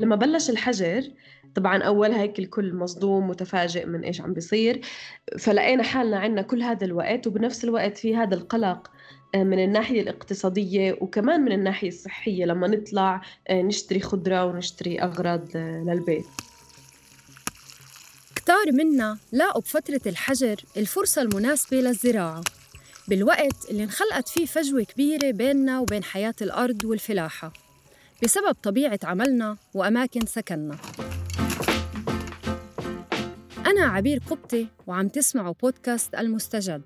لما بلش الحجر طبعا أول هيك الكل مصدوم متفاجئ من إيش عم بيصير. فلقينا حالنا عنا كل هذا الوقت وبنفس الوقت في هذا القلق آه، من الناحية الاقتصادية وكمان من الناحية الصحية لما نطلع آه، نشتري خضرة ونشتري أغراض آه، للبيت. كتار منا لاقوا بفترة الحجر الفرصة المناسبة للزراعة بالوقت اللي انخلقت فيه فجوة كبيرة بيننا وبين حياة الأرض والفلاحة. بسبب طبيعة عملنا وأماكن سكننا. أنا عبير قبطي وعم تسمعوا بودكاست المستجد.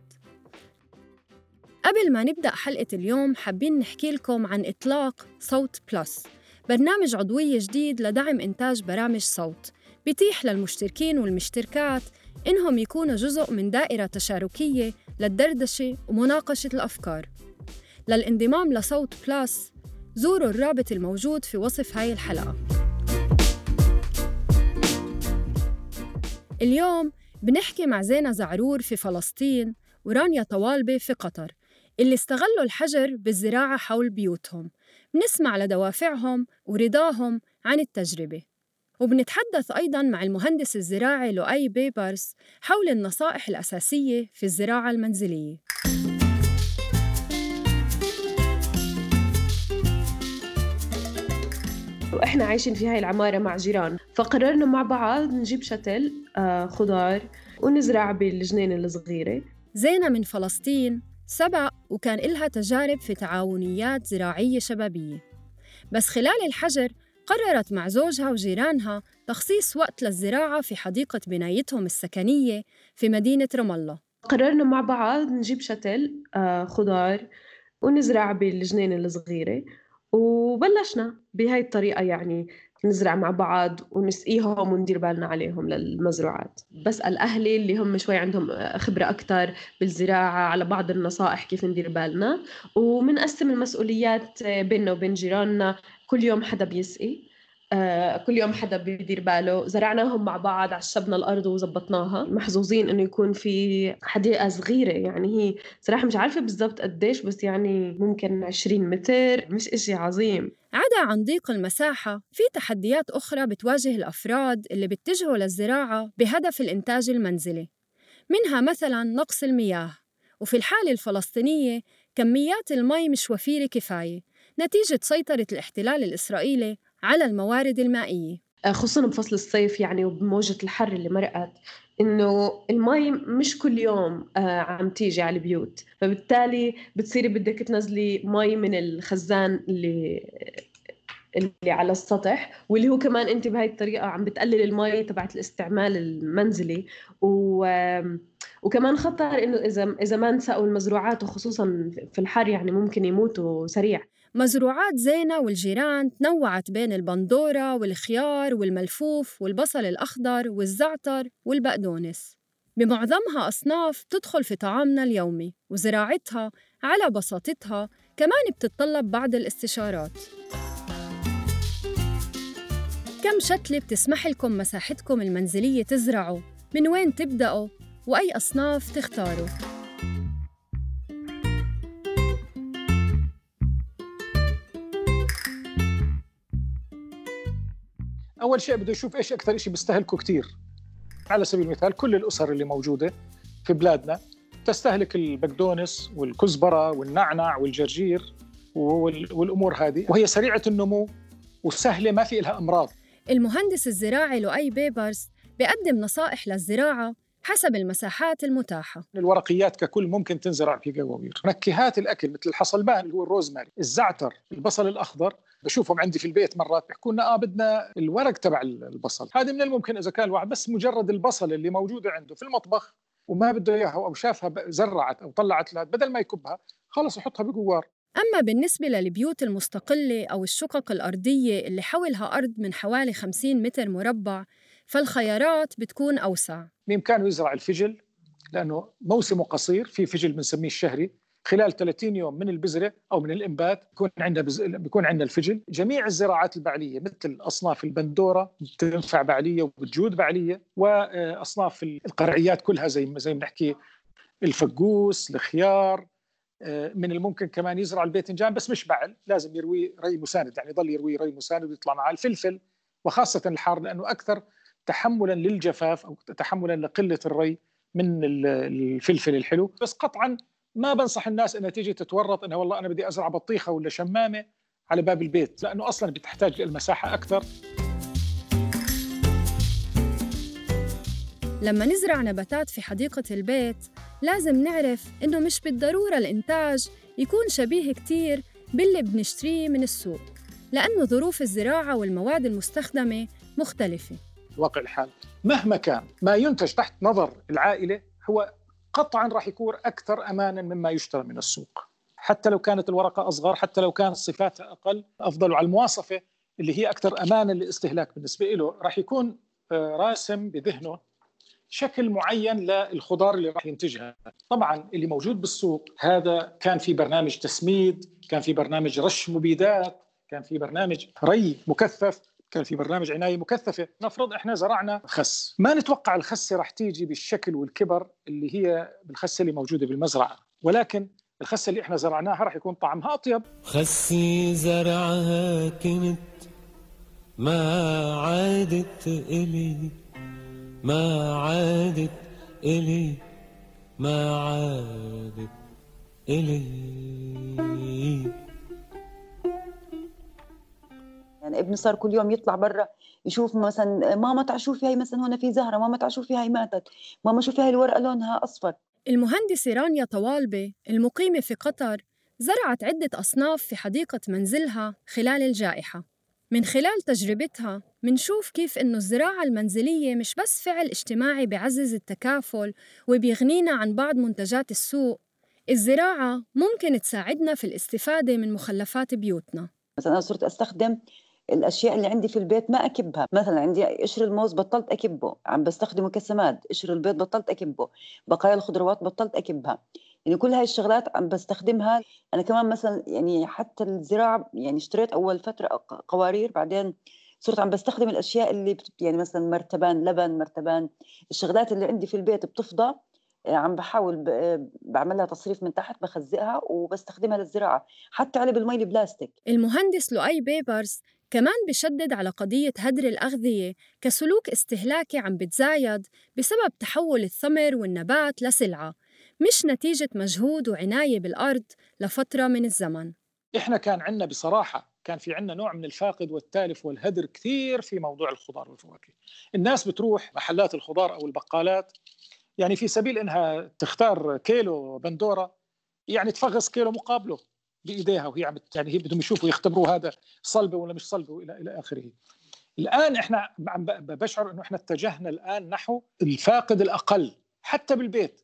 قبل ما نبدأ حلقة اليوم حابين نحكي لكم عن إطلاق صوت بلس برنامج عضوية جديد لدعم إنتاج برامج صوت. بيتيح للمشتركين والمشتركات إنهم يكونوا جزء من دائرة تشاركية للدردشة ومناقشة الأفكار. للانضمام لصوت Plus زوروا الرابط الموجود في وصف هاي الحلقة. اليوم بنحكي مع زينة زعرور في فلسطين ورانيا طوالبة في قطر اللي استغلوا الحجر بالزراعة حول بيوتهم. بنسمع لدوافعهم ورضاهم عن التجربة. وبنتحدث أيضاً مع المهندس الزراعي لؤي بيبرس حول النصائح الأساسية في الزراعة المنزلية. وإحنا عايشين في هاي العمارة مع جيران. فقررنا مع بعض نجيب شتل آه خضار ونزرع بالجنين الصغيرة. زينة من فلسطين سبق وكان إلها تجارب في تعاونيات زراعية شبابية. بس خلال الحجر قررت مع زوجها وجيرانها تخصيص وقت للزراعة في حديقة بنايتهم السكنية في مدينة رام الله. قررنا مع بعض نجيب شتل آه خضار ونزرع بالجنين الصغيرة. وبلشنا بهاي الطريقة يعني نزرع مع بعض ونسقيهم وندير بالنا عليهم للمزروعات. بسأل أهلي اللي هم شوي عندهم خبرة أكتر بالزراعة على بعض النصائح كيف ندير بالنا ومنقسم المسؤوليات بيننا وبين جيراننا كل يوم حدا بيسقي. آه، كل يوم حدا بيدير باله. زرعناهم مع بعض عشبنا الأرض وزبطناها. محظوظين إنه يكون في حديقة صغيرة. يعني هي صراحة مش عارفة بالضبط قديش بس يعني ممكن 20 متر. مش إشي عظيم. عدا عن ضيق المساحة في تحديات أخرى بتواجه الأفراد اللي بيتجهوا للزراعة بهدف الإنتاج المنزلي. منها مثلا نقص المياه. وفي الحالة الفلسطينية كميات المي مش وفيرة كفاية. نتيجة سيطرة الاحتلال الإسرائيلي على الموارد المائية. آه، خصوصا بفصل الصيف يعني وبموجة الحر اللي مرقت إنه المي مش كل يوم آه، عم تيجي على البيوت. فبالتالي بتصيري بدك تنزلي مي من الخزان اللي اللي على السطح واللي هو كمان أنت بهاي الطريقة عم بتقلل المي تبعت الاستعمال المنزلي. و وكمان خطر إنه إذا إذا ما انسقوا المزروعات وخصوصا في الحر يعني ممكن يموتوا سريع. مزروعات زينة والجيران تنوعت بين البندورة والخيار والملفوف والبصل الأخضر والزعتر والبقدونس بمعظمها أصناف تدخل في طعامنا اليومي وزراعتها على بساطتها كمان بتتطلب بعض الاستشارات كم شتلة بتسمح لكم مساحتكم المنزلية تزرعوا؟ من وين تبدأوا؟ وأي أصناف تختاروا؟ أول شيء بده يشوف إيش أكثر شيء بيستهلكه كثير على سبيل المثال كل الأسر اللي موجودة في بلادنا تستهلك البقدونس والكزبرة والنعنع والجرجير والأمور هذه وهي سريعة النمو وسهلة ما في لها أمراض. المهندس الزراعي لؤي بيبرز بيقدم نصائح للزراعة حسب المساحات المتاحة. الورقيات ككل ممكن تنزرع في قوابير نكهات الأكل مثل الحصلبان اللي هو الروزماري الزعتر البصل الأخضر بشوفهم عندي في البيت مرات بيحكوا لنا آه بدنا الورق تبع البصل. هذه من الممكن إذا كان الواحد بس مجرد البصل اللي موجودة عنده في المطبخ وما بده إياها أو شافها زرعت أو طلعت لها بدل ما يكبها خلص يحطها بجوار. أما بالنسبة للبيوت المستقلة أو الشقق الأرضية اللي حولها أرض من حوالي 50 متر مربع فالخيارات بتكون أوسع. بإمكانه يزرع الفجل لأنه موسمه قصير في فجل بنسميه الشهري. خلال 30 يوم من البذره أو من الإنبات بيكون عندنا بز... بيكون عندنا الفجل، جميع الزراعات البعلية مثل أصناف البندورة بتنفع بعلية وبتجود بعلية وأصناف القرعيات كلها زي زي ما بنحكي الفقوس، الخيار آه، من الممكن كمان يزرع الباذنجان بس مش بعل، لازم يروي ري مساند يعني يضل يروي ري مساند ويطلع معاه الفلفل. وخاصة الحار لأنه أكثر تحملا للجفاف أو تحملا لقلة الري من الفلفل الحلو. بس قطعا ما بنصح الناس إنها تيجي تتورط إنها والله أنا بدي أزرع بطيخة ولا شمامة على باب البيت لأنه أصلا بتحتاج المساحة أكثر. لما نزرع نباتات في حديقة البيت لازم نعرف إنه مش بالضرورة الإنتاج يكون شبيه كتير باللي بنشتريه من السوق لأنه ظروف الزراعة والمواد المستخدمة مختلفة. واقع الحال. مهما كان ما ينتج تحت نظر العائلة هو قطعا راح يكون أكثر أمانا مما يشترى من السوق. حتى لو كانت الورقة أصغر حتى لو كانت صفاتها أقل أفضل على المواصفة اللي هي أكثر أمانا للاستهلاك بالنسبة له راح يكون آه، راسم بذهنه شكل معين للخضار اللي راح ينتجها. طبعا اللي موجود بالسوق هذا كان في برنامج تسميد كان في برنامج رش مبيدات كان في برنامج ري مكثف. كان في برنامج عناية مكثفة نفرض إحنا زرعنا خس. ما نتوقع الخسه راح تيجي بالشكل والكبر اللي هي بالخسه اللي موجودة بالمزرعة. ولكن الخسه اللي إحنا زرعناها راح يكون طعمها أطيب. خسي زرعها كنت ما عادت إلي ما عادت إلي ما عادت إلي. يعني ابني صار كل يوم يطلع برا يشوف مثلا ماما تعال شوفي هاي مثلا هون في زهرة ماما تعال شوفي هاي ماتت ماما شوفي هاي الورقة لونها أصفر. المهندسه رانيا طوالبة المقيمة في قطر زرعت عدة أصناف في حديقة منزلها خلال الجائحة. من خلال تجربتها منشوف كيف إنه الزراعة المنزلية مش بس فعل اجتماعي بعزز التكافل وبيغنينا عن بعض منتجات السوق الزراعة ممكن تساعدنا في الاستفادة من مخلفات بيوتنا. مثلا أنا صرت أستخدم الأشياء اللي عندي في البيت ما أكبها. مثلا عندي قشر الموز بطلت أكبه عم بستخدمه كسماد. قشر البيض بطلت أكبه. بقايا الخضروات بطلت أكبها. يعني كل هاي الشغلات عم بستخدمها. أنا كمان مثلا يعني حتى الزراعة يعني اشتريت أول فترة قوارير. بعدين صرت عم بستخدم الأشياء اللي يعني مثلا مرتبان لبن مرتبان. الشغلات اللي عندي في البيت بتفضى. عم بحاول بعملها تصريف من تحت بخزقها وبستخدمها للزراعة. حتى علب المي البلاستيك. المهندس لؤي بيبرز كمان بشدد على قضية هدر الأغذية كسلوك استهلاكي عم بتزايد بسبب تحول الثمر والنبات لسلعة مش نتيجة مجهود وعناية بالأرض لفترة من الزمن. إحنا كان عندنا بصراحة كان في عندنا نوع من الفاقد والتالف والهدر كثير في موضوع الخضار والفواكه. الناس بتروح محلات الخضار أو البقالات يعني في سبيل إنها تختار كيلو بندورة يعني تفغص كيلو مقابله. بإيديها وهي عم يعني هي بدهم يشوفوا يختبروا هذا صلبة ولا مش صلبة إلى إلى آخره. الآن إحنا عم بشعر إنه إحنا اتجهنا الآن نحو الفاقد الأقل حتى بالبيت.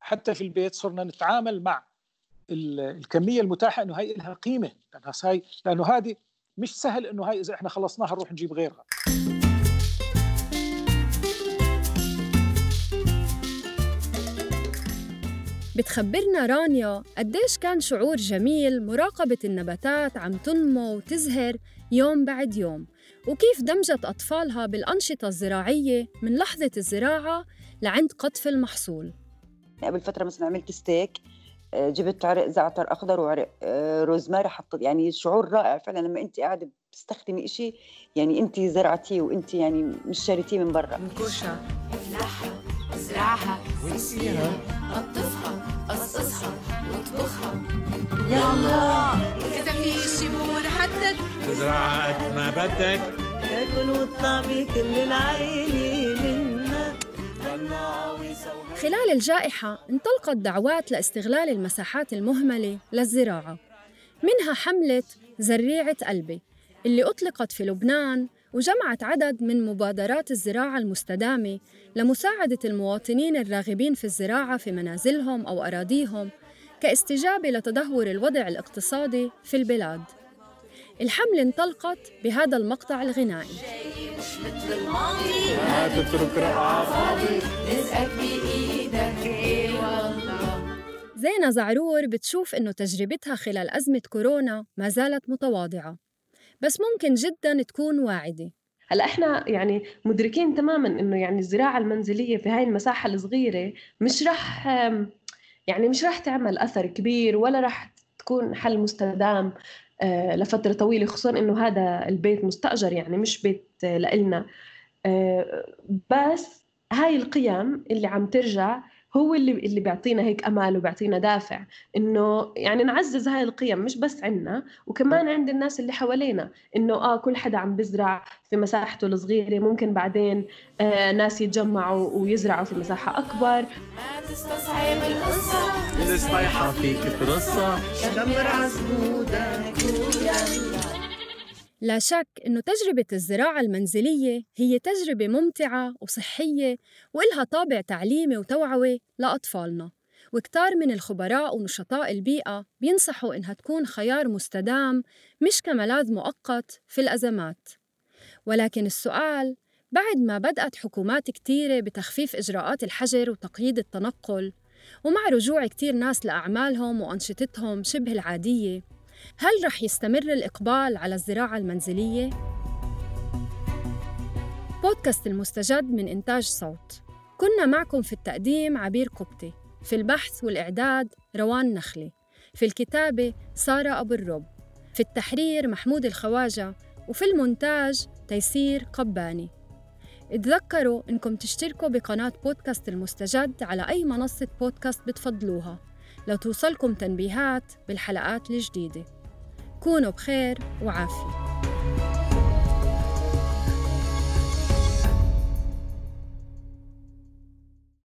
حتى في البيت صرنا نتعامل مع الكمية المتاحة إنه هي لها قيمة. هاي لأنه هذه مش سهل إنه هاي إذا إحنا خلصناها نروح نجيب غيرها. بتخبرنا رانيا قديش كان شعور جميل مراقبة النباتات عم تنمو وتزهر يوم بعد يوم وكيف دمجت أطفالها بالأنشطة الزراعية من لحظة الزراعة لعند قطف المحصول. قبل فترة مثلا عملت ستيك آه، جبت عرق زعتر أخضر وعرق آه، روزماري حطيت يعني شعور رائع فعلا لما أنت قاعدة بتستخدمي شيء يعني أنت زرعتيه وأنت يعني مش شاريتيه من برا. انكشها افلحها ازرعها ونسقيها قطفها قصصها واطبخها يلا. كتب لي شي مو محدد ازرعها قد ما بدك. تاكل وتطعمي كل العيلة منا خلال الجائحة انطلقت دعوات لاستغلال المساحات المهملة للزراعة منها حملة زريعة قلبي اللي أطلقت في لبنان وجمعت عدد من مبادرات الزراعة المستدامة لمساعدة المواطنين الراغبين في الزراعة في منازلهم أو أراضيهم كاستجابة لتدهور الوضع الاقتصادي في البلاد. الحملة انطلقت بهذا المقطع الغنائي. زينة زعرور بتشوف إنه تجربتها خلال أزمة كورونا ما زالت متواضعة. بس ممكن جدا تكون واعدة. هلأ إحنا يعني مدركين تماما إنه يعني الزراعة المنزلية في هاي المساحة الصغيرة مش رح يعني مش رح تعمل أثر كبير ولا رح تكون حل مستدام آه، لفترة طويلة خصوصا إنه هذا البيت مستأجر يعني مش بيت لإلنا. آه، بس هاي القيم اللي عم ترجع هو اللي اللي بيعطينا هيك أمل وبيعطينا دافع إنه يعني نعزز هاي القيم مش بس عنا وكمان عند الناس اللي حوالينا إنه آه كل حدا عم بزرع في مساحته الصغيرة ممكن بعدين آه ناس يتجمعوا ويزرعوا في مساحة أكبر. ما تستصعب اللي صايحة فيك ترصة شمر لا شك إنه تجربة الزراعة المنزلية هي تجربة ممتعة وصحية وإلها طابع تعليمي وتوعوي لأطفالنا وكتار من الخبراء ونشطاء البيئة بينصحوا إنها تكون خيار مستدام مش كملاذ مؤقت في الأزمات. ولكن السؤال بعد ما بدأت حكومات كتيرة بتخفيف إجراءات الحجر وتقييد التنقل ومع رجوع كتير ناس لأعمالهم وأنشطتهم شبه العادية هل رح يستمر الإقبال على الزراعة المنزلية؟ بودكاست المستجد من إنتاج صوت. كنا معكم في التقديم عبير قبطي في البحث والإعداد روان نخلي في الكتابة سارة أبو الرب في التحرير محمود الخواجة وفي المونتاج تيسير قباني. اتذكروا إنكم تشتركوا بقناة بودكاست المستجد على أي منصة بودكاست بتفضلوها. لو توصلكم تنبيهات بالحلقات الجديدة. كونوا بخير وعافية.